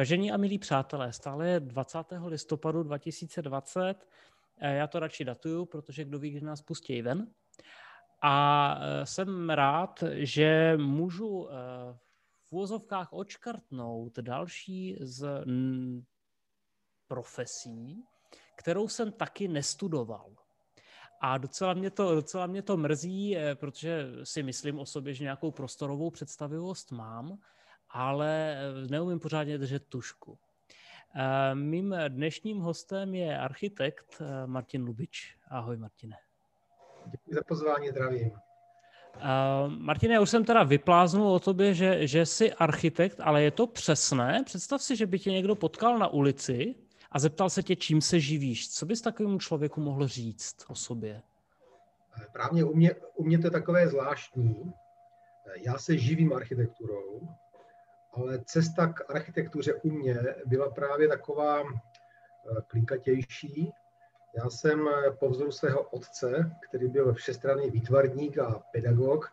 Vážení a milí přátelé, stále je 20. listopadu 2020. Eh, já to radši datuju, protože kdo ví, kdy nás pustí ven. A eh, jsem rád, že můžu eh, v úvozovkách očkrtnout další z profesí, kterou jsem taky nestudoval. A docela mě, to, docela mě to mrzí, protože si myslím o sobě, že nějakou prostorovou představivost mám, ale eh, neumím pořádně držet tušku. Eh, mým dnešním hostem je architekt eh, Martin Lubič. Ahoj, Martine. Děkuji za pozvání, zdravím. Uh, Martine, já už jsem teda vypláznul o tobě, že, že jsi architekt, ale je to přesné? Představ si, že by tě někdo potkal na ulici a zeptal se tě, čím se živíš. Co bys takovému člověku mohl říct o sobě? Právě u mě, u mě to je takové zvláštní. Já se živím architekturou, ale cesta k architektuře u mě byla právě taková eh, klikatější. Já jsem eh, po vzoru svého otce, který byl všestranný výtvarník a pedagog,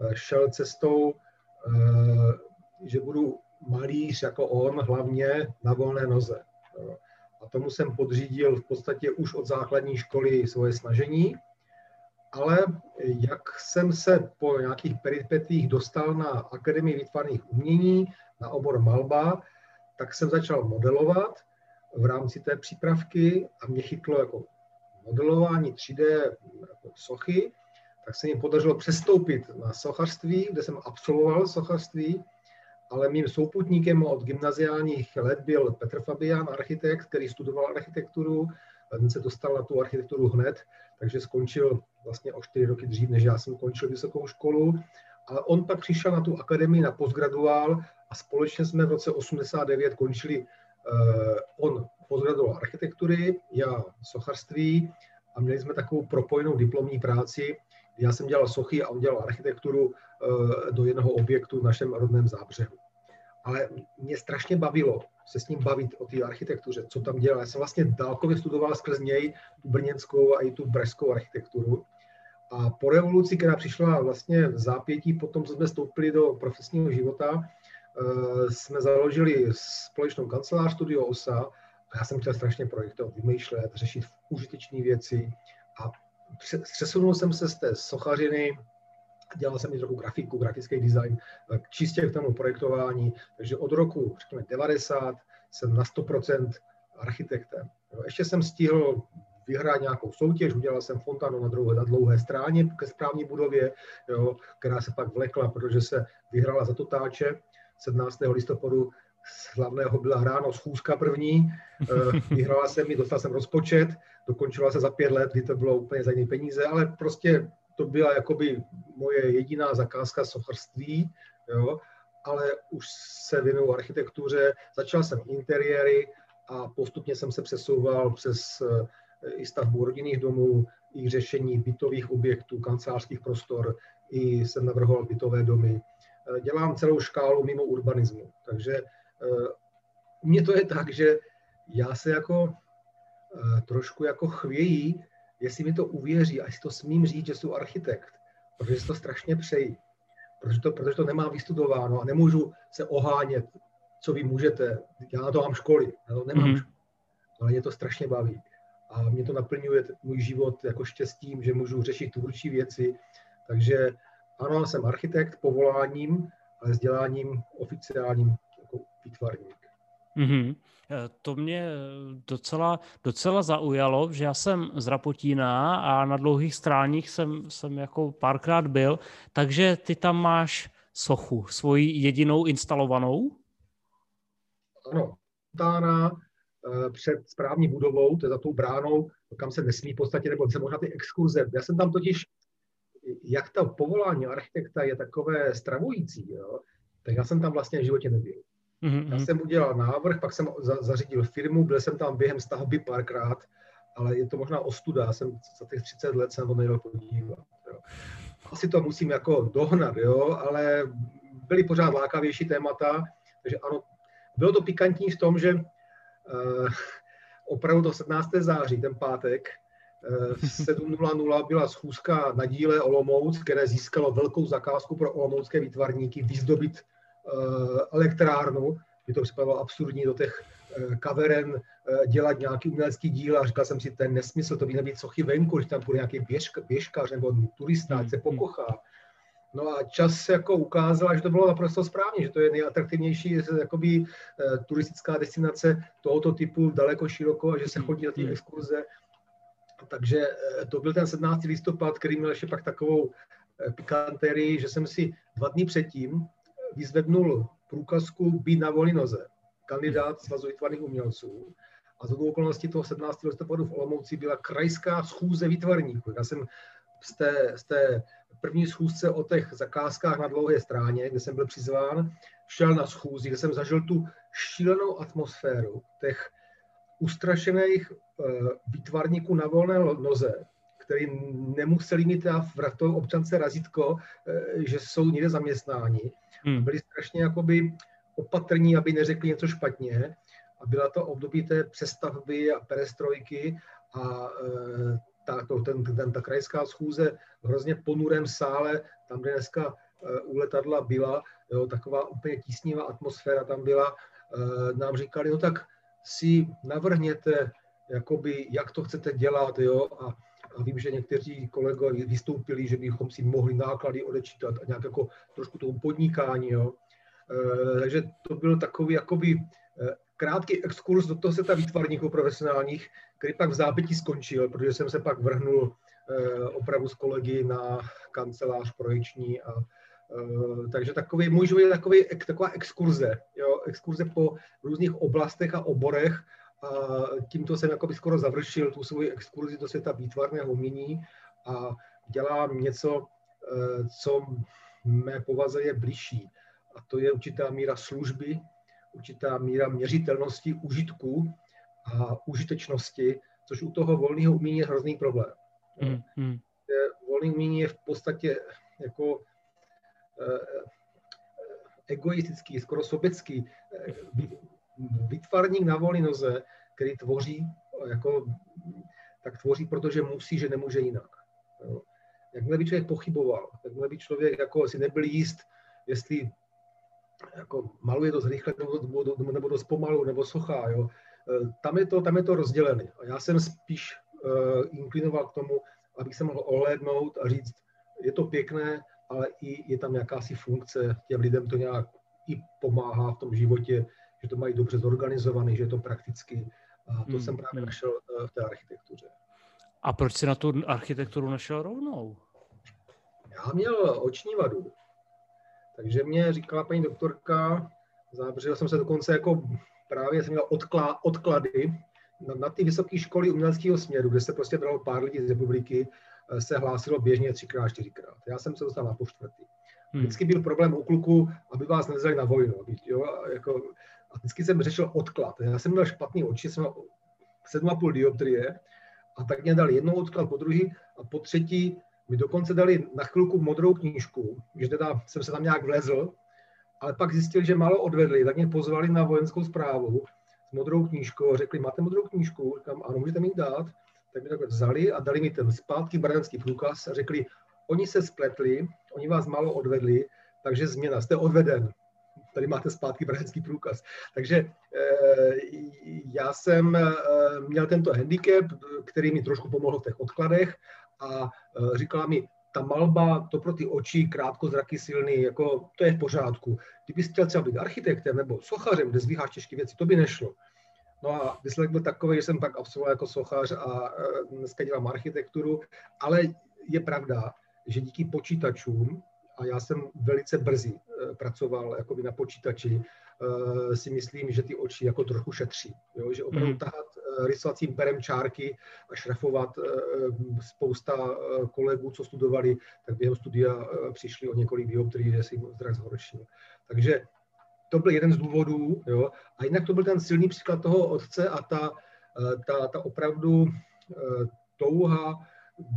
eh, šel cestou, že budu malíř jako on, hlavně na volné noze. A tomu jsem podřídil v podstatě už od základní školy svoje snažení ale jak jsem se po nějakých peripetích dostal na Akademii výtvarných umění, na obor malba, tak jsem začal modelovat v rámci té přípravky a mě chytlo jako modelování 3D jako sochy, tak se mi podařilo přestoupit na sochařství, kde jsem absolvoval sochařství, ale mým souputníkem od gymnaziálních let byl Petr Fabián, architekt, který studoval architekturu, ten se dostal na tu architekturu hned, takže skončil vlastně o čtyři roky dřív, než já jsem končil vysokou školu. Ale on pak přišel na tu akademii na postgraduál a společně jsme v roce 89 končili, uh, on postgraduál architektury, já sochařství a měli jsme takovou propojenou diplomní práci, já jsem dělal sochy a on dělal architekturu uh, do jednoho objektu v našem rodném zábřehu. Ale mě strašně bavilo se s ním bavit o té architektuře, co tam dělá. Já jsem vlastně dálkově studoval skrz něj tu brněnskou a i tu brešskou architekturu. A po revoluci, která přišla vlastně v zápětí, potom, jsme stoupili do profesního života, eh, jsme založili společnou kancelář Studio OSA a já jsem chtěl strašně projektovat, vymýšlet, řešit užitečné věci a přesunul jsem se z té sochařiny, dělal jsem i trochu grafiku, grafický design, eh, čistě k tomu projektování, takže od roku, řekněme, 90 jsem na 100% architektem. Ještě jsem stihl vyhrát nějakou soutěž, udělal jsem fontánu na, dlouhé, na dlouhé stráně ke správní budově, jo, která se pak vlekla, protože se vyhrála za totáče 17. listopadu z hlavného byla ráno schůzka první, eh, vyhrála jsem mi, dostal jsem rozpočet, dokončila se za pět let, kdy to bylo úplně za jiné peníze, ale prostě to byla jakoby moje jediná zakázka sochařství, jo, ale už se věnuju architektuře, začal jsem interiéry a postupně jsem se přesouval přes eh, i stavbu rodinných domů, i řešení bytových objektů, kancelářských prostor, i jsem navrhoval bytové domy. Eh, dělám celou škálu mimo urbanismu, takže eh, u mě to je tak, že já se jako eh, trošku jako chvějí, jestli mi to uvěří a jestli to smím říct, že jsem architekt, protože si to strašně přeji, protože to, protože to nemám vystudováno a nemůžu se ohánět, co vy můžete. Já na to mám školy, já to nemám, mm-hmm. ale mě to strašně baví a mě to naplňuje můj život jako štěstím, že můžu řešit tvůrčí věci. Takže ano, jsem architekt povoláním, ale vzděláním oficiálním jako výtvarník. Mm-hmm. To mě docela, docela zaujalo, že já jsem z Rapotína a na dlouhých stráních jsem, jsem jako párkrát byl, takže ty tam máš sochu, svoji jedinou instalovanou? Ano, Tána, Eh, před správní budovou, to je za tou bránou, kam se nesmí v podstatě, nebo se možná ty exkurze. Já jsem tam totiž, jak to povolání architekta je takové stravující, jo, tak já jsem tam vlastně v životě nebyl. Mm-hmm. Já jsem udělal návrh, pak jsem za, zařídil firmu, byl jsem tam během stavby párkrát, ale je to možná ostuda, já jsem za těch 30 let jsem to nejel podívat. Jo. Asi to musím jako dohnat, jo, ale byly pořád lákavější témata, takže ano, bylo to pikantní v tom, že Eh, opravdu do 17. září, ten pátek, eh, v 7.00 byla schůzka na díle Olomouc, které získalo velkou zakázku pro olomoucké výtvarníky vyzdobit elektrárnu mi to připadalo absurdní do těch eh, kaveren eh, dělat nějaký umělecký díl a říkal jsem si, ten nesmysl, to by nebýt sochy venku, že tam bude nějaký běžka, běžkař nebo turista, ať se hmm, hmm. pokochá. No a čas jako ukázal, že to bylo naprosto správně, že to je nejatraktivnější jakoby, turistická destinace tohoto typu daleko široko a že se chodí na ty exkurze. Takže to byl ten 17. listopad, který měl ještě pak takovou pikanterii, že jsem si dva dny předtím vyzvednul průkazku být na volné noze, kandidát Svazu výtvarných umělců. A z okolností toho 17. listopadu v Olomouci byla krajská schůze výtvarníků. Já jsem z té, z té první schůzce o těch zakázkách na dlouhé stráně, kde jsem byl přizván, šel na schůzi, kde jsem zažil tu šílenou atmosféru těch ustrašených uh, výtvarníků na volné noze, který nemuseli mít v to občance razítko, eh, že jsou někde zaměstnáni. Hmm. Byli strašně jakoby opatrní, aby neřekli něco špatně. A byla to období té přestavby a perestrojky a eh, ta, to, ten, ten, ta krajská schůze v hrozně ponurém sále, tam, kde dneska eh, u letadla byla, jo, taková úplně tísnivá atmosféra tam byla, nám říkali, no tak si navrhněte, jakoby, jak to chcete dělat, jo, a vím, že někteří kolegové vystoupili, že bychom si mohli náklady odečítat a nějak jako trošku tomu podnikání. Jo. E, takže to byl takový jakoby e, krátký exkurs do toho světa výtvarníků profesionálních, který pak v zápětí skončil, protože jsem se pak vrhnul e, opravdu s kolegy na kancelář projekční a takže takový, můj život je takový, taková exkurze, jo, exkurze po různých oblastech a oborech, a tímto jsem jakoby skoro završil tu svoji exkurzi do světa výtvarného umění a dělám něco, eh, co mé povaze je blížší. A to je určitá míra služby, určitá míra měřitelnosti, užitku a užitečnosti, což u toho volného umění je hrozný problém. Mm, mm. Volné umění je v podstatě jako eh, egoistický, skoro sobecký. Výtvarník na volné noze, který tvoří, jako, tak tvoří, protože musí, že nemůže jinak. Jo. Jakmile by člověk pochyboval, jakmile by člověk jako si nebyl jíst, jestli jako maluje dost rychle nebo, nebo, nebo dost pomalu, nebo sochá, jo. E, tam je to, tam je to rozdělené. A já jsem spíš uh, inklinoval k tomu, abych se mohl ohlédnout a říct, je to pěkné, ale i je tam jakási funkce, těm lidem to nějak i pomáhá v tom životě, že to mají dobře zorganizovaný, že je to prakticky. A to hmm. jsem právě hmm. našel eh, v té architektuře. A proč si na tu architekturu našel rovnou? Já měl oční vadu. Takže mě říkala paní doktorka, zavřel jsem se dokonce jako právě jsem měl odklá, odklady na, na ty vysoké školy uměleckého směru, kde se prostě bralo pár lidí z republiky, eh, se hlásilo běžně třikrát, čtyřikrát. Já jsem se dostal na po čtvrtý. Hmm. Vždycky byl problém u kluku, aby vás nevzali na vojnu. Aby, jo, jako, a vždycky jsem řešil odklad. Já jsem měl špatný oči, jsem měl 7,5 dioptrie a tak mě dali jednou odklad po druhý a po třetí mi dokonce dali na chvilku modrou knížku, že teda jsem se tam nějak vlezl, ale pak zjistil, že málo odvedli, tak mě pozvali na vojenskou zprávu s modrou knížkou řekli, máte modrou knížku? Říkám, ano, můžete mi dát. Tak mi takhle vzali a dali mi ten zpátky brněnský průkaz a řekli, oni se spletli, oni vás málo odvedli, takže změna, jste odveden tady máte zpátky brněnský průkaz. Takže eh, já jsem eh, měl tento handicap, který mi trošku pomohl v těch odkladech a eh, říkala mi, ta malba, to pro ty oči, krátkozraky silný, jako to je v pořádku. Kdybyste chtěl třeba být architektem nebo sochařem, kde zvíháš těžké věci, to by nešlo. No a výsledek byl takový, že jsem pak absolvoval jako sochař a dneska dělám architekturu, ale je pravda, že díky počítačům a já jsem velice brzy eh, pracoval jakoby na počítači, eh, si myslím, že ty oči jako trochu šetří. Jo? Že opravdu mm. tahat eh, rysovacím perem čárky a šrafovat spousta kolegů, co studovali, tak během studia přišli o několik dioptrií, že si zrak zhoršil. Takže to byl jeden z důvodů. Jo? A jinak to byl ten silný příklad toho otce a ta, ta, ta opravdu touha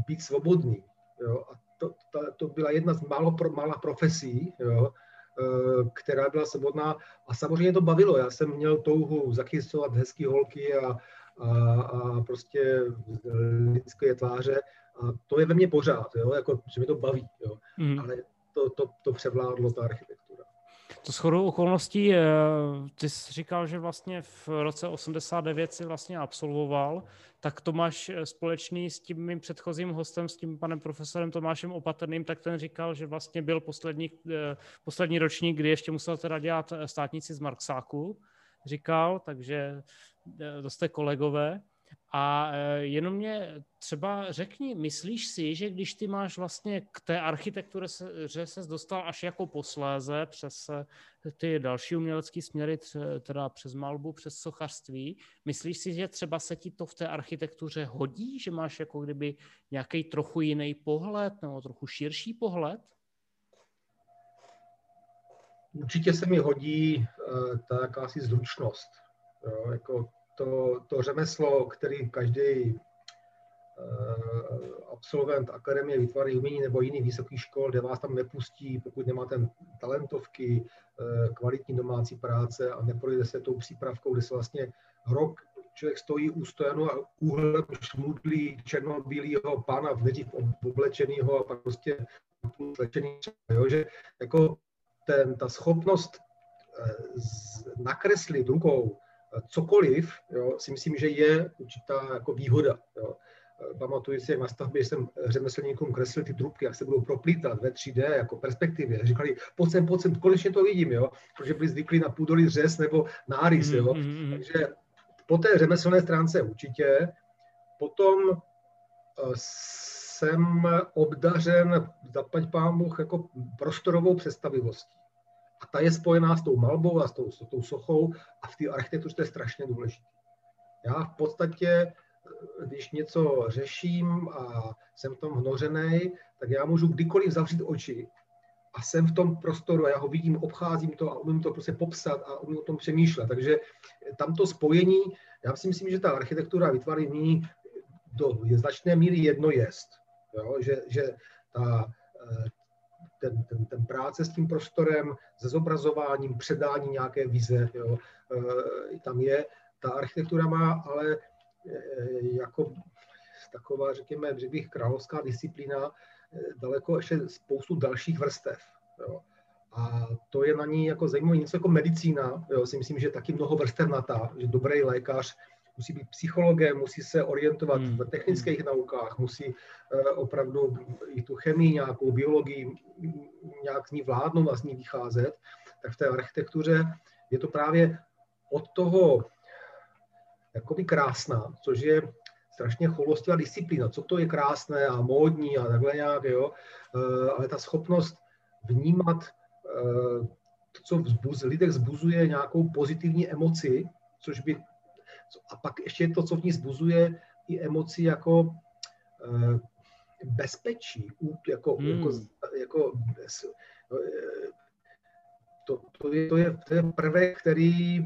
být svobodný. Jo? A to, to, to byla jedna z málo pro, mála profesí, jo, e, která byla svobodná a samozřejmě to bavilo. Já jsem měl touhu zachycovat hezký holky a, a, a prostě lidské tváře a to je ve mně pořád, jo, jako, že mi to baví, jo. Mm. ale to, to, to převládlo ta architektura. To shodou okolností, eh, ty jsi říkal, že vlastně v roce 89 si vlastně absolvoval, tak to máš eh, společný s tím mým předchozím hostem, s tím panem profesorem Tomášem Opatrným, tak ten říkal, že vlastně byl poslední, eh, poslední ročník, kdy ještě musel teda dělat státnici z Marksáku, říkal, takže to jste kolegové. A e, jenom mě třeba řekni, myslíš si, že když ty máš vlastně k té architektuře, že ses dostal až jako posléze přes e, ty další umělecké směry, teda přes malbu, přes sochařství, myslíš si, že třeba se ti to v té architektuře hodí, že máš jako kdyby nějaký trochu jiný pohled nebo trochu širší pohled? Určitě se mi hodí uh, ta jakási zručnost. Jo, jako to, to řemeslo, který každý uh, absolvent Akademie výtvarných umění nebo jiný vysoký škol, kde vás tam nepustí, pokud nemáte talentovky, uh, kvalitní domácí práce a neprojde se tou přípravkou, kde se vlastně rok člověk stojí u stojanu a úhlem šmudlí černobílého pána v nejdřív oblečenýho a pak prostě slečený, jo, že jako ten, ta schopnost eh, nakreslit rukou cokoliv, jo, si myslím, že je určitá jako výhoda. Jo. Pamatuju si, jak na stavbě jsem řemeslníkům kreslil ty trubky, jak se budou proplítat ve 3D jako perspektivě. Říkali, pojď sem, pojď sem, konečně to vidím, jo, protože byli zvyklí na půdolí řez nebo nárys, jo. Mm-hmm. Takže po té řemeslné stránce určitě. Potom eh, jsem obdařen, zaplať pámu, jako prostorovou představivostí. A ta je spojená s tou malbou a s tou, s tou sochou a v té architektuře to je strašně důležité. Já v podstatě, když něco řeším a jsem v tom vnořený, tak já můžu kdykoliv zavřít oči a jsem v tom prostoru a já ho vidím, obcházím to a umím to prostě popsat a umím o tom přemýšlet. Takže tam to spojení, já si myslím, že ta architektura vytváří do značné míry jedno jest. Jo? Že, že ta, ten, ten, ten práce s tím prostorem, se zobrazováním, předání nějaké vize, jo, e, tam je. Ta architektura má ale e, jako taková, řekněme, řekl bych, královská disciplína, e, daleko ještě spoustu dalších vrstev. Jo. A to je na ní jako zajímavé něco jako medicína, jo, si myslím, že taky mnoho vrstev že dobrý lékař musí být psychologem, musí se orientovat hmm. v technických naukách, musí uh, opravdu i tu chemii, nějakou biologii, nějak z ní vládnout a z ní vycházet, tak v té architektuře je to právě od toho jakoby krásná, což je strašně choulostivá disciplína, co to je krásné a módní a takhle nějak, jo, uh, ale ta schopnost vnímat uh, to, co vzbuz, lidech zbuzuje nějakou pozitivní emoci, což by a pak ještě to, co v ní zbuzuje i emoci jako eh, bezpečí, jako, hmm. jako, jako eh, to, to, je, to, je, to je prvek, který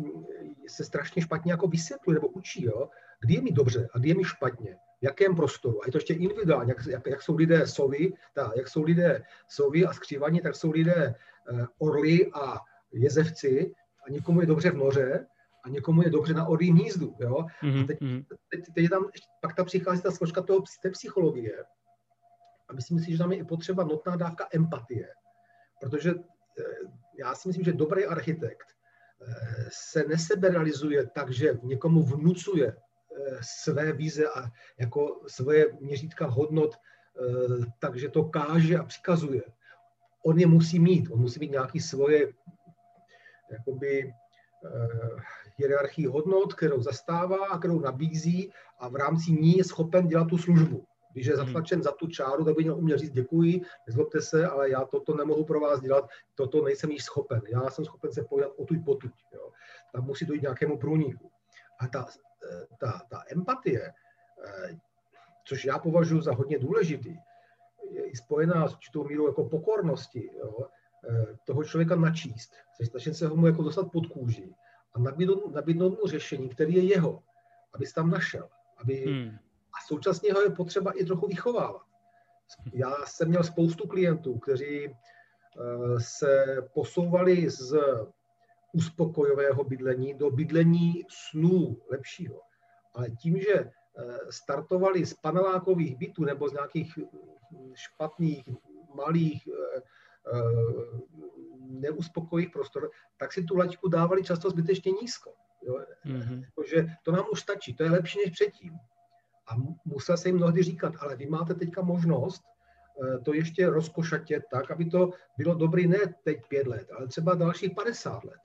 se strašně špatně jako vysvětluje nebo učí, jo? kdy je mi dobře a kdy je mi špatně, v jakém prostoru. A je to ještě individuálně, jak, jak, jak jsou lidé sovy, ta, jak jsou lidé sovy a skřívaní, tak jsou lidé eh, orly a jezevci a někomu je dobře v noře a někomu je dobře na orlím hnízdu. Jo? Mm-hmm. A teď, mhm. teď, teď tam, pak tam přichází ta složka toho, té psychologie. A myslím si, že tam je i potřeba notná dávka empatie. Protože eh, já si myslím, že dobrý architekt eh, se neseberalizuje tak, že někomu vnucuje eh, své vize a jako svoje měřítka hodnot, takže to káže a přikazuje. On je musí mít, on musí mít nějaké svoje jakoby, hierarchii hodnot, kterou zastává a kterou nabízí a v rámci ní je schopen dělat tu službu. Když je hmm. zatlačen za tu čáru, tak by měl umět říct děkuji, nezlobte se, ale já toto nemohu pro vás dělat, toto nejsem již schopen. Já jsem schopen se podat o tuď potuď. Jo. Tam musí dojít nějakému průniku. A ta, ta, ta empatie, eh, což já považuji za hodně důležitý, je i spojená s určitou mírou jako pokornosti, jo, eh, toho člověka načíst, snažit se ho mu jako dostat pod kůži a nabídnout, nabídnout mu řešení, který je jeho, aby se tam našel. Aby, hmm. A současně ho je potřeba i trochu vychovávat. Já jsem měl spoustu klientů, kteří uh, se posouvali z uspokojového bydlení do bydlení snů lepšího. Ale tím, že uh, startovali z panelákových bytů nebo z nějakých špatných, malých, uh, neuspokojivých prostor, tak si tu laťku dávali často zbytečně nízko. Jo? Mm-hmm. Že to nám už stačí, to je lepší než předtím. A musel se jim mnohdy říkat, ale vy máte teďka možnost eh, to ještě rozkošatět tak, aby to bylo dobrý ne teď pět let, ale třeba dalších 50 let.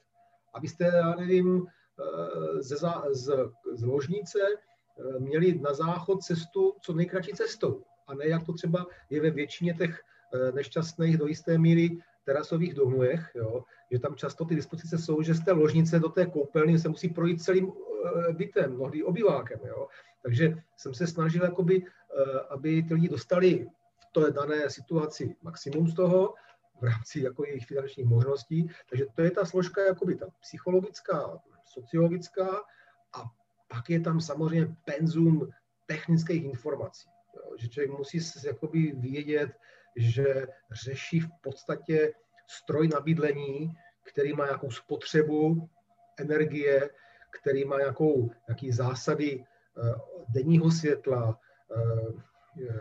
Abyste, já nevím, eh, ze, z, z ložnice eh, měli na záchod cestu co nejkratší cestou. A ne jak to třeba je ve většině těch nešťastných do jisté míry terasových domech, jo, že tam často ty dispozice jsou, že z té ložnice do té koupelny se musí projít celým bytem, mnohdy obyvákem. Jo. Takže jsem se snažil, jakoby, eh, aby ty lidi dostali v té dané situaci maximum z toho, v rámci jako jejich finančních možností. Takže to je ta složka jakoby ta psychologická, sociologická a pak je tam samozřejmě penzum technických informací. Jo, že člověk musí jakoby vědět, že řeší v podstatě stroj na bydlení, který má nějakou spotřebu energie, který má nějakou, nějaký zásady Eh, denního světla, eh,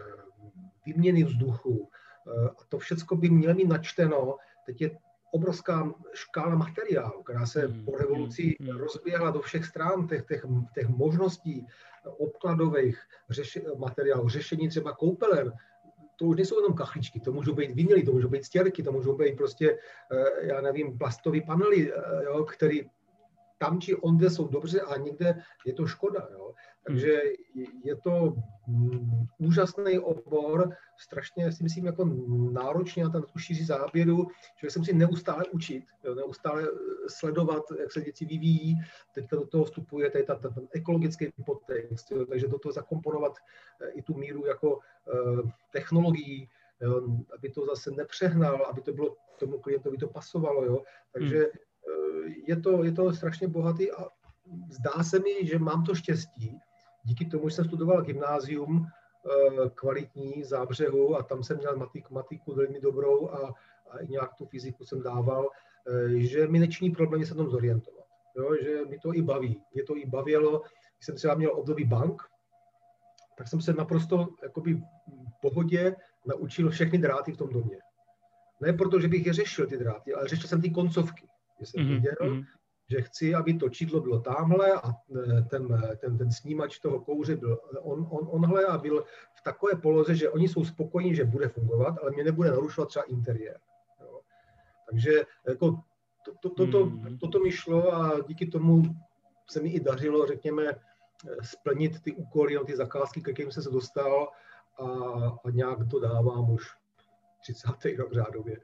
výměny vzduchu. Eh, a to všechno by mělo mít načteno. Teď je obrovská škála materiálu, která se hmm, po revoluci hmm, hmm. rozběhla do všech stran těch, těch, těch možností obkladových řeši, materiálů, řešení třeba koupelen. To už nejsou jenom kachličky, to můžou být vinily, to můžou být stěrky, to můžou být prostě, já nevím, plastové panely, jo, které tam či onde jsou dobře a někde je to škoda. Jo. Takže je to mm, úžasný obor, strašně si myslím jako náročně na tu šíři záběru, že se musí neustále učit, jo, neustále eh, sledovat, jak se věci vyvíjí. Teďka do toho vstupuje tady ta, ta, ten ekologický podtext, jo, takže do toho zakomponovat eh, i tu míru jako uh, technologií, jo, aby to zase nepřehnal, aby to bylo tomu klientovi to pasovalo. Jo. Takže hmm. je, to, je to strašně bohatý a zdá se mi, že mám to štěstí, díky tomu, že jsem studoval gymnázium eh, kvalitní zábřehu a tam jsem měl matiku, matiku velmi dobrou a, a i nějak tu fyziku jsem dával, eh, že mi nečiní problém se tom zorientovat. Jo, že mi to i baví. Mě to i bavilo. Když jsem třeba měl období bank, tak jsem se naprosto jakoby v pohodě naučil všechny dráty v tom domě. Ne proto, že bych je řešil, ty dráty, ale řešil jsem ty koncovky. Že jsem mm-hmm. viděl, že chci, aby to čidlo bylo tamhle a e, ten, e, ten, ten snímač toho kouře byl on, on, onhle a byl v takové poloze, že oni jsou spokojení, že bude fungovat, ale mě nebude narušovat třeba interiér. Jo. Takže jako to, to, to, to, hmm. toto mi šlo a díky tomu se mi i dařilo, řekněme, e, splnit ty úkoly, ty zakázky, ke kterým jsem se dostal a, a nějak to dávám už 30. rok řádově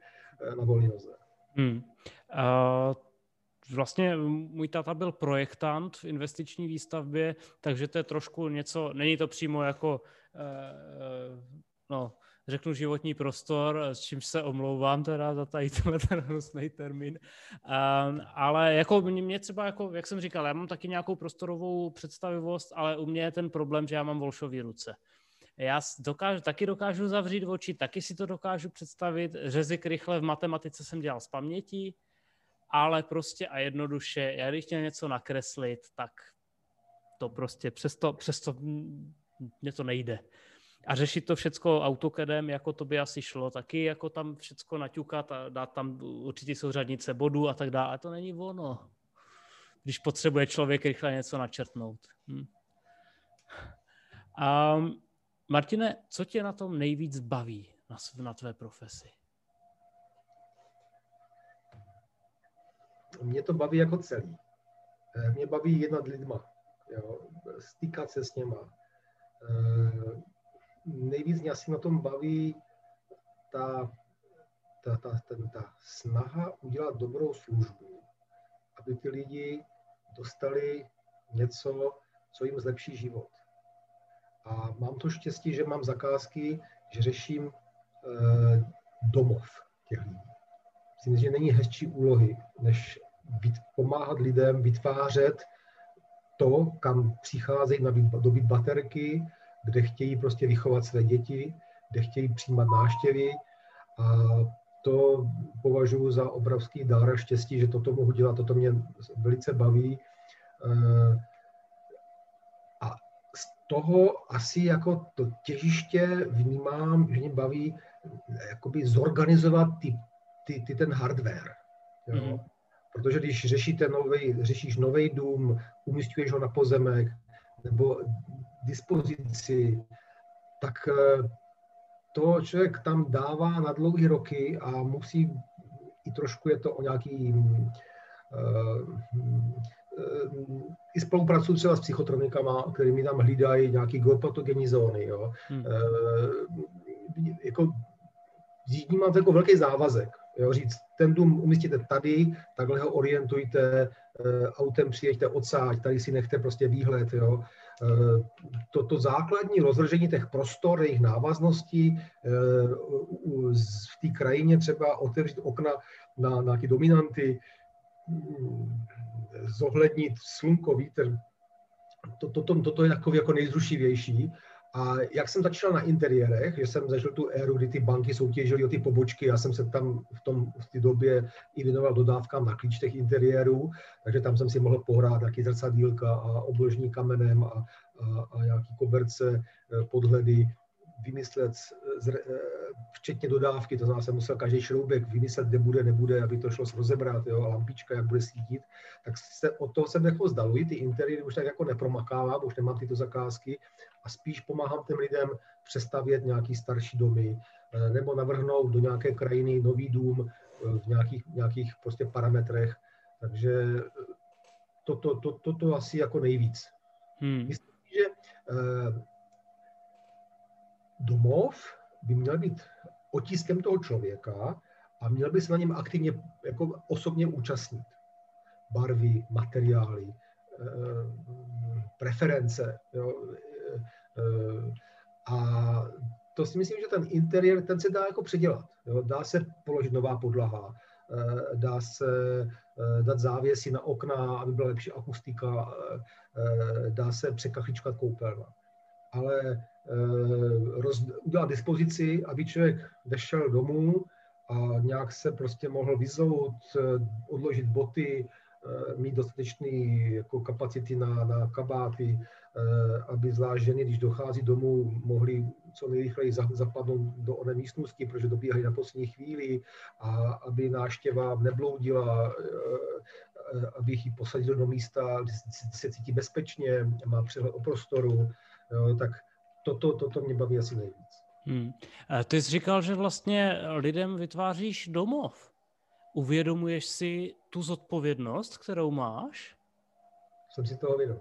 na volné noze. Hmm. Uh vlastně můj tata byl projektant v investiční výstavbě, takže to je trošku něco, není to přímo jako, uh, no, řeknu životní prostor, s čím se omlouvám teda za tady tenhle ten hnusný termín, um, ale jako mě třeba, jako, jak jsem říkal, já mám taky nějakou prostorovou představivost, ale u mě je ten problém, že já mám volšový ruce. Já dokážu, taky dokážu zavřít oči, taky si to dokážu představit. Řezik rychle v matematice jsem dělal z paměti, ale prostě a jednoduše, já když chtěl něco nakreslit, tak to prostě přesto, přesto mě to nejde. A řešit to všecko AutoCADem, jako to by asi šlo, taky jako tam všecko naťukat a dát tam určitě souřadnice bodů a tak dále, ale to není ono. Když potřebuje člověk rychle něco načrtnout. Hm. Um, Martine, co tě na tom nejvíc baví na, na tvé profesi? Mě to baví jako celý. Eh, mě baví jednat lidma, jo, stýkat se s něma. Eh, nejvíc mě asi na tom baví ta, ta, ta, ten, ta snaha udělat dobrou službu, aby ty lidi dostali něco, co jim zlepší život. A mám to štěstí, že mám zakázky, že řeším eh, domov těch lidí. Myslím, že není hezčí úlohy, než pomáhat lidem vytvářet to, kam přicházejí na dobit baterky, kde chtějí prostě vychovat své děti, kde chtějí přijímat náštěvy. A to považuji za obrovský dár a štěstí, že toto mohu dělat, toto mě velice baví. Eh, a z toho asi jako to těžiště vnímám, že mě baví jakoby zorganizovat ty, ty, ty ten hardware Jo? Mm. Protože když řešíte novej, řešíš nový dům, umístuješ ho na pozemek nebo dispozici, tak eh, to člověk tam dává na dlouhé roky a musí, i trošku je to o nějaký, uh, i spolupracuju třeba s psychotronikama, kterými tam hlídají nějaký geopatogenní zóny. Jo. Hmm. Uh, jako, mám jako velký závazek. Jo, říct, ten dům umístíte tady, takhle ho orientujte, autem přijeďte odsáď, tady si nechte prostě výhled. Jo. Toto základní rozložení těch prostor, jejich návazností v té krajině třeba otevřít okna na, na nějaké dominanty, zohlednit slunko, vítr, to, to, to, toto je takový jako nejzrušivější. A jak jsem začal na interiérech, že jsem zažil tu éru, kdy ty banky soutěžily o ty pobočky, já jsem se tam v, tom, v té době i věnoval dodávkám na klíč těch interiérů, takže tam jsem si mohl pohrát nějaký zrcadílka a obložní kamenem a, a, a nějaký koberce, eh, podhledy, vymyslet, eh, včetně dodávky, to znamená, jsem musel každý šroubek vymyslet, kde bude, nebude, aby to šlo rozebrat, jo, a lampička, jak bude svítit, tak se od toho jsem jako zdaluji, ty interiéry už tak jako nepromakávám, už nemám tyto zakázky a spíš pomáhám těm lidem přestavět nějaký starší domy, eh, nebo navrhnout do nějaké krajiny nový dům eh, v nějakých, nějakých prostě parametrech, takže toto to, to, to, to asi jako nejvíc. Hmm. Myslím, že domov by měl být otiskem toho člověka a měl by se na něm aktivně jako osobně účastnit. Barvy, materiály, eh, preference. Jo. Eh, a to si myslím, že ten interiér, ten se dá jako předělat. Jo. Dá se položit nová podlaha, eh, dá se dát závěsy na okna, aby byla lepší akustika, dá se překachličkat koupelna. Ale roz, udělat dispozici, aby člověk vešel domů a nějak se prostě mohl vyzout, eh, odložit boty, eh, mít dostatečný jako kapacity na, na kabáty, aby zvlášť ženy, když dochází domů, mohly co nejrychleji zapadnout do oné místnosti, protože dobíhají na poslední chvíli a aby náštěva nebloudila, aby ji posadil do místa, kde se cítí bezpečně, má přehled o prostoru, tak toto, toto mě baví asi nejvíc. Hmm. Ty jsi říkal, že vlastně lidem vytváříš domov. Uvědomuješ si tu zodpovědnost, kterou máš? Jsem si toho vědom.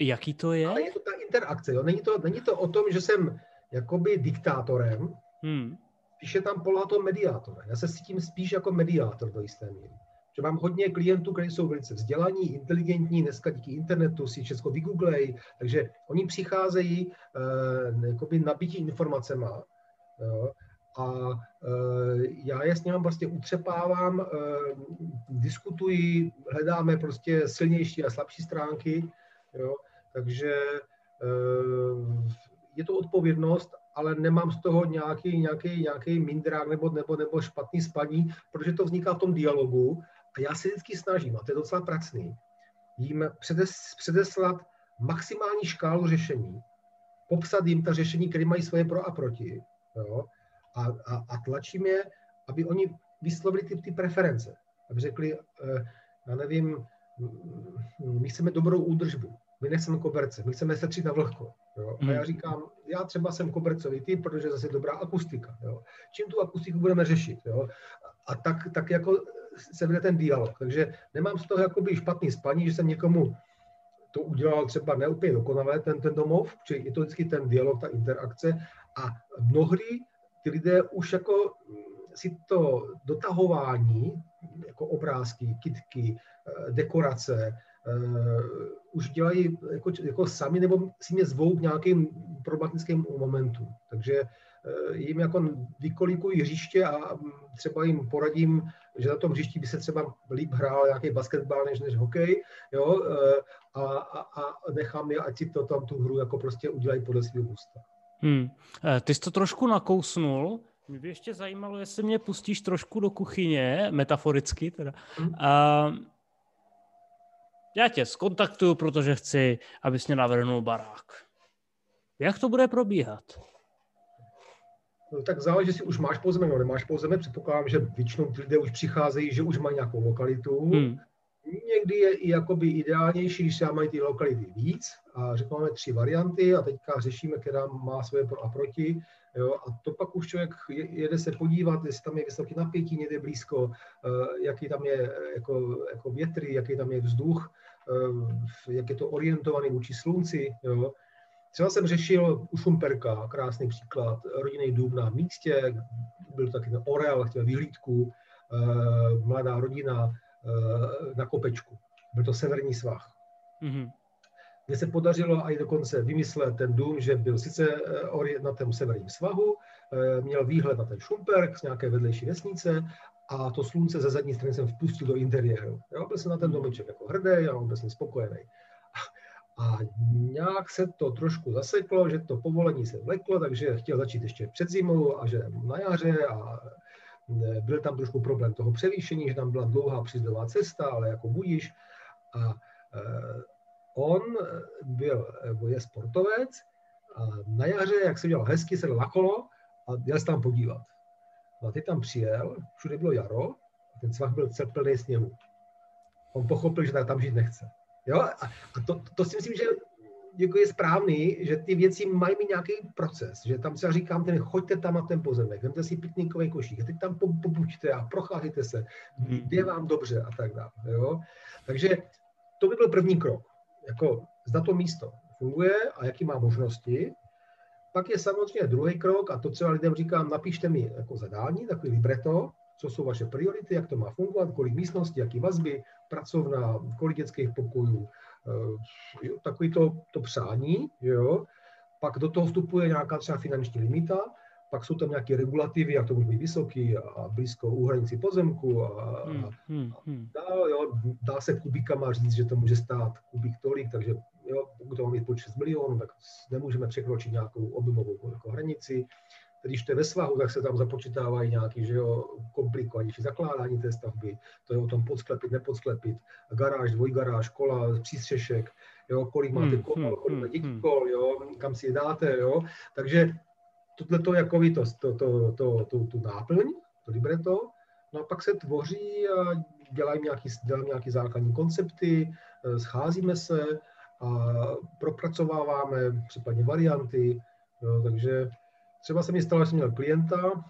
Jaký to je? Ale je to ta interakce. Jo? Není, to, není to o tom, že jsem jakoby diktátorem, hmm. spíš je tam poloha toho mediátora. Já se cítím spíš jako mediátor do jisté míry že mám hodně klientů, kteří jsou velice vzdělaní, inteligentní, dneska díky internetu si všechno vygooglej, takže oni přicházejí uh, nabití informacema jo, a uh, já je s nimi prostě utřepávám, uh, diskutuji, hledáme prostě silnější a slabší stránky, jo, takže uh, je to odpovědnost, ale nemám z toho nějaký, nějaký, nějaký mindrák nebo, nebo, nebo špatný spaní, protože to vzniká v tom dialogu a já se vždycky snažím, a to je docela pracný, jim předes, předeslat maximální škálu řešení, popsat jim ta řešení, které mají svoje pro a proti, jo, a, a, a tlačím je, aby oni vyslovili ty, ty preference, aby řekli, eh, já nevím, my chceme dobrou údržbu, my nechceme koberce, my chceme setřít na vlhko. Jo? A já hmm. říkám, já třeba jsem kobercový typ, protože zase dobrá akustika. Jo? Čím tu akustiku budeme řešit? Jo? A tak, tak jako se vede ten dialog. Takže nemám z toho jakoby špatný spaní, že jsem někomu to udělal třeba neúplně dokonale, ten, ten domov, čili je to vždycky ten dialog, ta interakce a mnohdy ty lidé už jako si to dotahování, jako obrázky, kitky, eh, dekorace, uh, už dělají jako, jako sami nebo si mě zvou k nějakým problematickým momentu. Takže jim jako vykolikují hřiště a třeba jim poradím, že na tom hřišti by se třeba líp hrál nějaký basketbal než, než hokej, jo, eh, a, a, a nechám je, ať si to tam tu hru jako prostě udělají podle svého gusta. Hmm. Eh, ty jsi to trošku nakousnul. Mě by ještě zajímalo, jestli mě pustíš trošku do kuchyně, metaforicky teda. Hmm. A já tě skontaktuju, protože chci, abys mě navrhnul barák. Jak to bude probíhat? No, tak záleží, jestli už máš pozemek nebo nemáš pozemek. Předpokládám, že většinou lidé už přicházejí, že už mají nějakou lokalitu. Hmm. Někdy je i jakoby ideálnější, když se mají ty lokality víc a řekněme tři varianty a teďka řešíme, která má svoje pro a proti. Jo, a to pak už člověk jede se podívat, jestli tam je vysoký napětí někde blízko, eh, jaký tam je jako, jako větry, jaký tam je vzduch, eh, jak je to orientovaný vůči slunci. Jo. Třeba jsem řešil u Šumperka, krásný příklad, rodinný dům na místě, byl taky orel, chtěl vyhlídku, eh, mladá rodina na kopečku. Byl to severní svah. Mm-hmm kde se podařilo i dokonce vymyslet ten dům, že byl sice eh, na tom severním svahu, eh, měl výhled na ten Šumperk z nějaké vedlejší vesnice a to slunce ze zadní strany jsem vpustil do interiéru. Jo, byl jsem na ten domeček jako hrdý a on byl jsem spokojený. A nějak se to trošku zaseklo, že to povolení se vleklo, takže chtěl začít ještě před zimou a že na jaře a eh, byl tam trošku problém toho převýšení, že tam byla dlouhá přízdová cesta, ale jako budíš. A on byl, je sportovec a na jaře, jak se dělal hezky, se na kolo a jel se tam podívat. No a teď tam přijel, všude bylo jaro a ten svah byl plný sněhu. On pochopil, že tam žít nechce. Jo? A, a to, to si myslím, že jako je správný, že ty věci mají mít nějaký proces, že tam třeba říkám, ten, choďte tam na ten pozemek, vemte si pitníkový košík, a teď tam pobuďte a procházíte se, hmm. je vám dobře a tak dále. Jo? Takže to by byl první krok jako zda to místo funguje a jaký má možnosti. Pak je samozřejmě druhý krok, a to třeba lidem říkám, napište mi jako zadání, takový libreto, co jsou vaše priority, jak to má fungovat, kolik místností, jaký vazby, pracovna, kolik dětských pokojů, eh, takový to, to přání, jo. Pak do toho vstupuje nějaká třeba finanční limita, pak jsou tam nějaké regulativy, jak to může být vysoký a blízko u hranici pozemku a, hmm, hmm, hmm. dál, jo, dá se kubíkama říct, že to může stát kubík tolik, takže jo, pokud to má mít 6 milionů, tak nemůžeme překročit nějakou objemovou jako hranici. Když to je ve svahu, tak se tam započítávají nějaký že jo, komplikovanější zakládání té stavby, to je o tom podsklepit, nepodsklepit, garáž, dvojgaráž, škola, přístřešek, jo, kolik máte hmm, kol, kolik máte dětí kol, jo, kam si je dáte, jo. Takže tohle to jako to, to, to, to, to, tu náplň, to libreto, no a pak se tvoří a dělají nějaký, dělají nějaký základní koncepty, eh, scházíme se a propracováváme případně varianty, jo, takže třeba se mi stalo, že jsem měl klienta,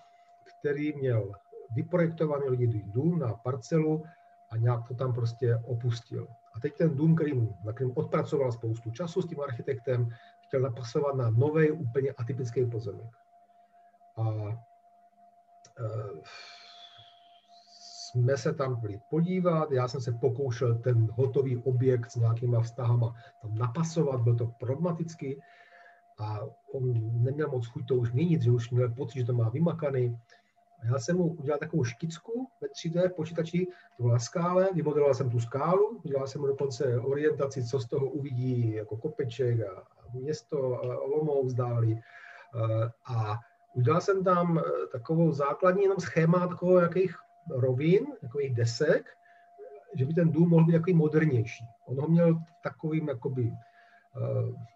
který měl vyprojektovaný lidi dům na parcelu a nějak to tam prostě opustil. A teď ten dům, který, na kterým odpracoval spoustu času s tím architektem, chtěl napasovat na nový, úplně atypický pozemek. A e, jsme se tam byli podívat, já jsem se pokoušel ten hotový objekt s nějakýma vztahama tam napasovat, byl to problematický a on neměl moc chuť to už měnit, že už měl pocit, že to má vymakaný. A já jsem mu udělal takovou škicku ve 3D počítači, to byla skále, vymodeloval jsem tu skálu, udělal jsem mu dokonce orientaci, co z toho uvidí jako kopeček a, město Olomouc dáli. A udělal jsem tam eh, takovou základní jenom schéma takovou jakých rovin, takových desek, že by ten dům mohl být takový modernější. On ho měl takovým jakoby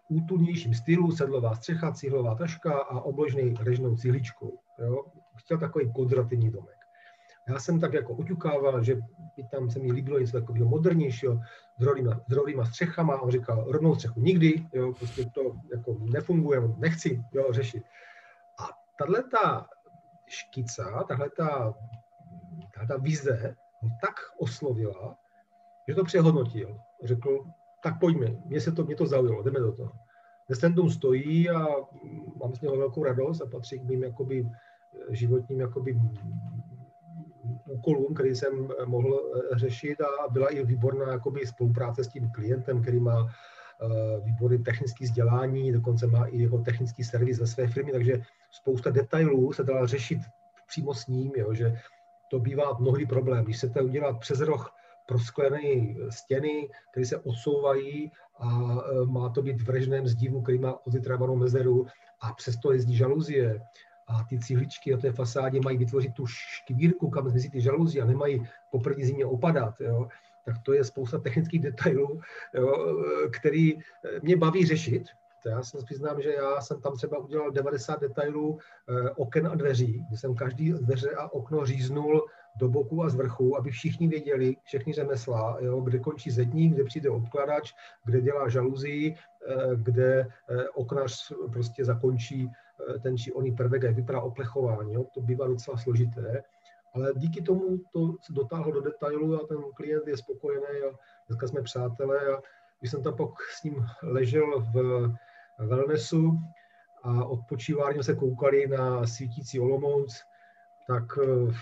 útulnějším stylu, sedlová střecha, cihlová taška a obložený režnou cihličkou. Jo? Chtěl takový konzervativní domek. Já jsem tak jako oťukával, že by tam se mi líbilo něco takového modernějšího, s rovnýma, s rovnýma střechama. On říkal, rovnou střechu nikdy, jo, prostě to jako nefunguje, nechci jo, řešit. A tahle ta škica, tahle ta, ta vize ho tak oslovila, že to přehodnotil. Řekl, tak pojďme, mě se to, mě to zaujalo, jdeme do toho. Dům stojí a mám z něho velkou radost a patří k mým jakoby, životním jakoby, úkolům, který jsem mohl eh, řešit a byla i výborná jakoby, spolupráce s tím klientem, který má eh, výborný technický vzdělání, dokonce má i jeho technický servis ve své firmě, takže spousta detailů se dala řešit přímo s ním, jo, že to bývá mnohdy problém. Když chcete udělat přes roh prosklené stěny, které se odsouvají a má to být v režném zdivu, který má odvytrávanou mezeru a přesto jezdí žaluzie, a ty cihličky na té fasádě mají vytvořit tu škvírku, kam zmizí ty žaluzi a nemají po první zimě opadat, jo, tak to je spousta technických detailů, jo, který mě baví řešit, To já se přiznám, že já jsem tam třeba udělal 90 detailů eh, oken a dveří, kdy jsem každý dveře a okno říznul do boku a z vrchu, aby všichni věděli, všechny řemesla, jo, kde končí zedník, kde přijde obkladač, kde dělá žaluzí, eh, kde eh, oknař prostě zakončí ten či oný prvek, jak vypadá oplechování. Jo. To bývá docela složité, ale díky tomu to se dotáhlo do detailu a ten klient je spokojený a dneska jsme přátelé a když jsem tam pak s ním ležel v wellnessu a odpočívání se koukali na svítící Olomouc, tak eh,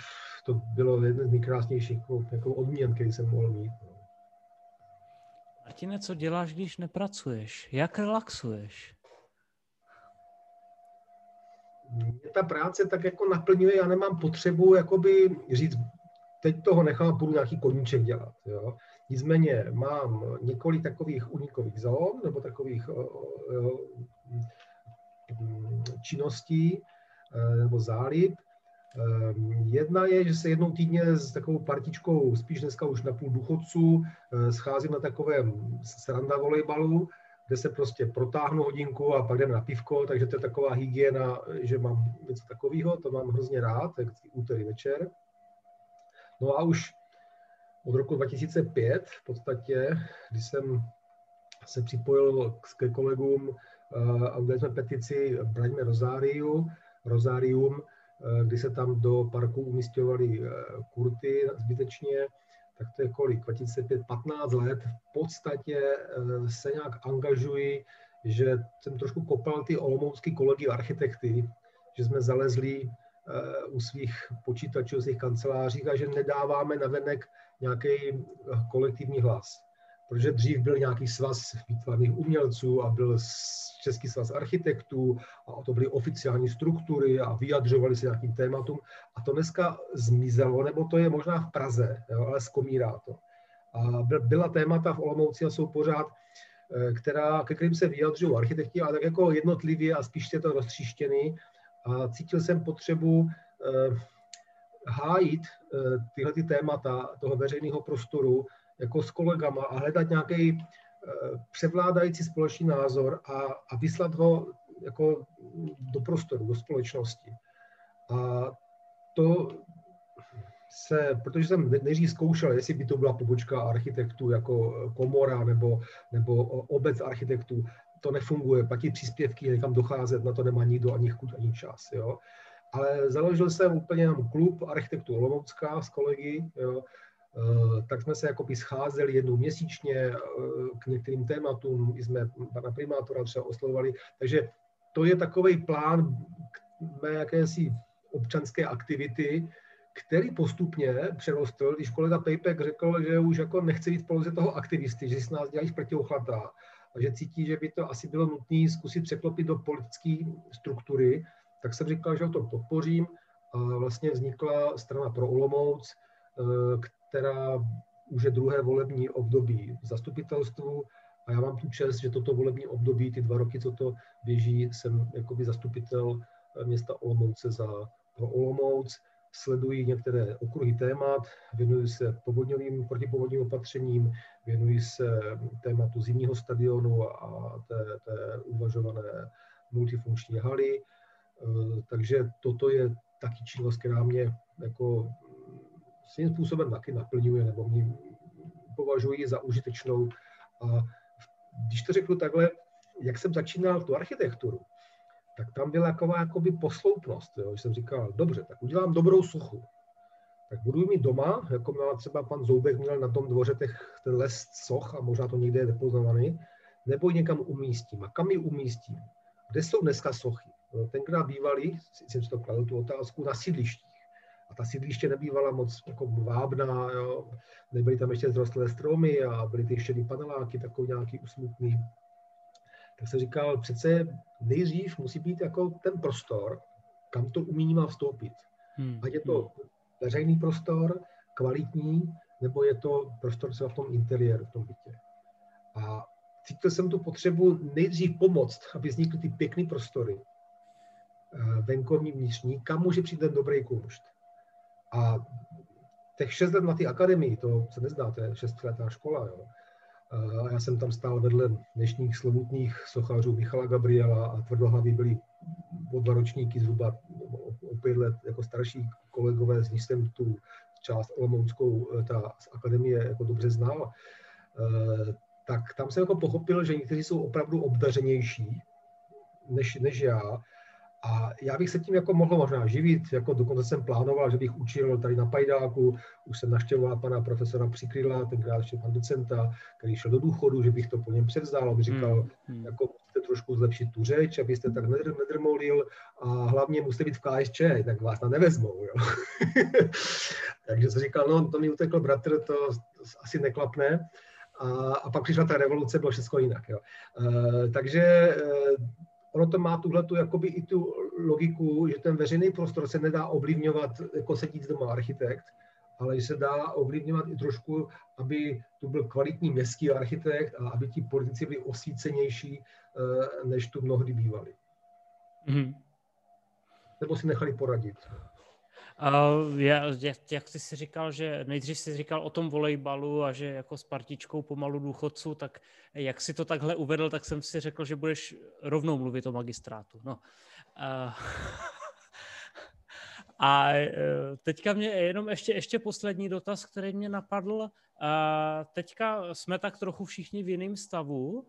to bylo jeden z nejkrásnějších jako, odměn, který jsem mohl mít. No. Martine, co děláš, když nepracuješ? Jak relaxuješ? Mě ta práce tak jako naplňuje, já nemám potřebu jakoby říct, teď toho nechám, budu nějaký koníček dělat. Jo. Nicméně mám několik takových unikových zón nebo takových činností eh, nebo zálib. Eh, jedna je, že se jednou týdně s takovou partičkou, spíš dneska už na půl důchodců, eh, scházím na takovém sranda volejbalu, kde se prostě protáhnu hodinku a pak jdeme na pivko, takže to je taková hygiena, že mám něco takového, to mám hrozně rád, tak úterý večer. No a už od roku 2005 v podstatě, kdy jsem se připojil ke kolegům eh, a udělali jsme petici Braňme Rozáriu, Rozárium, eh, kdy se tam do parku umístěvali eh, kurty zbytečně, tak to je kolik, 2005, 15 let, v podstatě se nějak angažuji, že jsem trošku kopal ty olomoucký kolegy architekty, že jsme zalezli u svých počítačů, u svých kancelářích a že nedáváme na venek nějaký kolektivní hlas. Protože dřív byl nějaký svaz výtvarných umělců a byl Český svaz architektů a to byly oficiální struktury a vyjadřovali se nějakým tématům. A to dneska zmizelo, nebo to je možná v Praze, jo, ale skomírá to. A byla témata v Olomouci a jsou pořád, eh, která, ke kterým se vyjadřují architekti, ale tak jako jednotlivě a spíš je to roztříštěný. A cítil jsem potřebu eh, hájit eh, tyhle ty témata toho veřejného prostoru jako s kolegama a hledat nějaký eh, převládající společný názor a, a vyslat ho jako do prostoru, do společnosti. A to se, protože jsem nejdřív zkoušel, jestli by to byla pobočka architektů jako komora nebo, nebo obec architektů, to nefunguje, platí příspěvky, někam docházet, na to nemá nikdo ani chuť, ani čas. Jo ale založil jsem úplně jenom klub architektů Olomoucká s kolegy, jo, tak jsme se jakoby scházeli jednou měsíčně e, k některým tématům, jsme pana primátora třeba oslovovali, takže to je takový plán mé jakési občanské aktivity, který postupně přerostl, když kolega Pejpek řekl, že už jako nechce být pouze toho aktivisty, že si nás dělají zprtiochlata a že cítí, že by to asi bylo nutné zkusit překlopit do politické struktury, tak jsem říkal, že o tom podpořím. A vlastně vznikla strana pro Olomouc, eh, která už je druhé volební období v zastupitelstvu. A já mám tu čest, že toto volební období, ty dva roky, co to běží, jsem jakoby zastupitel eh, města Olomouce za pro Olomouc, sleduji některé okruhy témat, věnuji se povodňovým, protipovodním opatřením, věnuji se tématu zimního stadionu a té, té uvažované multifunkční haly, Eh, takže toto je taky činnost, která mě jako svým způsobem taky naplňuje, nebo mě považuji za užitečnou. A když to řeknu takhle, jak jsem začínal tu architekturu, tak tam byla taková jakoby posloupnost, jo, že jsem říkal, dobře, tak udělám dobrou sochu, tak budu mít doma, jako měla třeba pan Zoubek měl na tom dvoře těch, ten les soch a možná to někde je depoznovaný, nebo někam umístím. A kam ji umístím? Kde jsou dneska sochy? No, tenkrát bývali, jsem si to kladl tu otázku, na sídlištích. A ta sídliště nebývala moc jako vábná, jo. nebyly tam ještě zrostlé stromy a byly ty šedý paneláky, takový nějaký usmutný. Tak jsem říkal, přece nejdřív musí být jako ten prostor, kam to umění má vstoupit. Hmm. Ať je to hmm. veřejný prostor, kvalitní, nebo je to prostor třeba v tom interiéru, v tom bytě. A cítil jsem tu potřebu nejdřív pomoct, aby vznikly ty pěkné prostory, Eh, venkovní vnitřní, kam může přijít ten dobrý kumšt. A těch šest let na té akademii, to se nezdá, to je šestiletá škola, jo. A já jsem tam stál vedle dnešních slovutných sochařů Michala Gabriela a tvrdohlaví byli o dva ročníky zhruba o pět let jako starší kolegové, z nich jsem tu část Olomouckou, eh, ta z akademie jako dobře znal, eh, tak tam jsem jako pochopil, že někteří jsou opravdu obdařenější než, než já a já bych se tím jako mohl možná živit, jako dokonce jsem plánoval, že bych učil tady na Pajdáku, už jsem naštěvoval pana profesora Přikryla, tenkrát ještě pan docenta, který šel do důchodu, že bych to po něm převzal, aby říkal, hmm. hmm. jako musíte trošku zlepšit tu řeč, abyste tak nedr, nedrmolil a hlavně musíte být v KSČ, tak vás tam nevezmou. Jo. Takže jsem říkal, no to mi utekl bratr, to asi neklapne. A, a pak přišla ta revoluce, bylo všechno jinak. Jo. Uh, takže uh, ono to má tuhle tu, jakoby i tu logiku, že ten veřejný prostor se nedá ovlivňovat, jako sedít doma architekt, ale že se dá ovlivňovat i trošku, aby tu byl kvalitní městský architekt a aby ti politici byli osvícenější, eh, než tu mnohdy bývali. Mm-hmm. Nebo si nechali poradit. Uh, jak, jak ty jsi říkal, že nejdřív jsi říkal o tom volejbalu a že jako s partičkou pomalu důchodců, tak jak si to takhle uvedl, tak jsem si řekl, že budeš rovnou mluvit o magistrátu. No. Uh, a uh, teďka mě jenom ještě, ještě poslední dotaz, který mě napadl. Uh, teďka jsme tak trochu všichni v jiném stavu.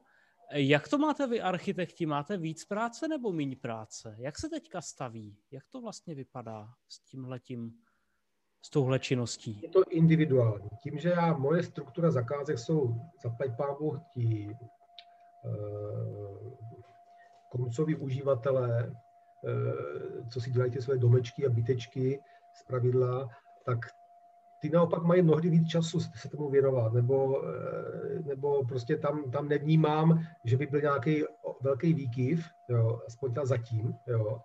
Jak to máte vy, architekti? Máte víc práce nebo méně práce? Jak se teďka staví? Jak to vlastně vypadá s tímhletím, s touhle činností? Je to individuální. Tím, že já, moje struktura zakázek jsou za pámu ti uh, koncoví uživatelé, uh, co si dělají ty své domečky a bytečky z pravidla, tak ty naopak mají mnohdy víc času se tomu věnovat, nebo, eh, nebo prostě tam, tam nevnímám, že by byl nějaký velký výkyv, jo, aspoň tam zatím, jo.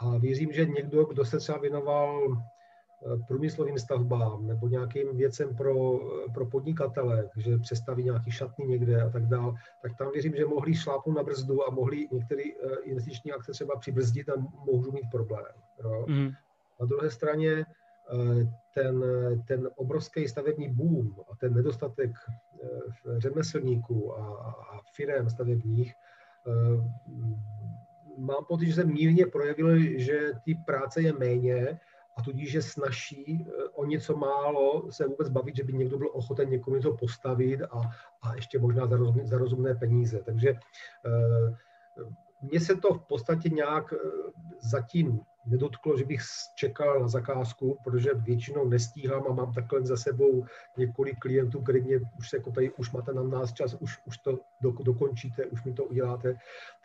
A věřím, že někdo, kdo se třeba věnoval eh, průmyslovým stavbám nebo nějakým věcem pro, pro podnikatele, že přestaví nějaký šatny někde a tak dál, tak tam věřím, že mohli šlápnout na brzdu a mohli některé eh, investiční akce třeba přibrzdit a můžou mít problém. Jo. Mm. Na druhé straně ten, ten obrovský stavební boom a ten nedostatek eh, řemeslníků a, a firm stavebních, eh, mám pocit, že se mírně projevil, že ty práce je méně a tudíž je snaží eh, o něco málo se vůbec bavit, že by někdo byl ochoten někomu něco postavit a, a ještě možná za, rozum, za rozumné peníze. Takže mně se to v podstatě nějak zatím nedotklo, že bych čekal na zakázku, protože většinou nestíhám a mám takhle za sebou několik klientů, který mě už se jako tady, už máte na nás čas, už, už to do, dokončíte, už mi to uděláte,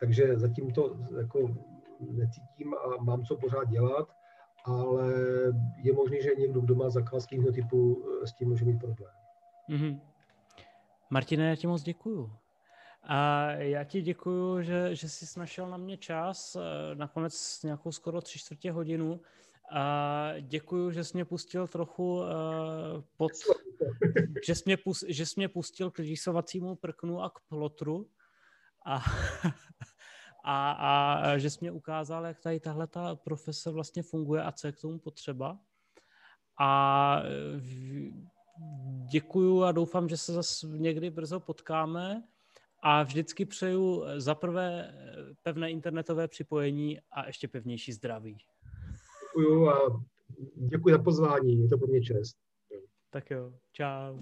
takže zatím to jako necítím a mám co pořád dělat, ale je možné, že někdo, kdo má zakázky jiného typu, s tím může mít problém. Mm-hmm. Martine, já ti moc děkuju. A já ti děkuju, že, že jsi našel na mě čas, eh, nakonec nějakou skoro tři čtvrtě hodinu. A děkuju, že jsi mě pustil trochu uh, pod, že jsi, mě pust, že jsi mě pustil k rýsovacímu prknu a k plotru a, a, a že jsi mě ukázal, jak tady tahle ta profese vlastně funguje a co je k tomu potřeba. A eh, děkuju a doufám, že se zase někdy brzo potkáme a vždycky přeju eh, za prvé eh, pevné internetové připojení a ještě pevnější zdraví. Děkuju a děkuji za pozvání, je to pro mě čest. Tak jo, čau.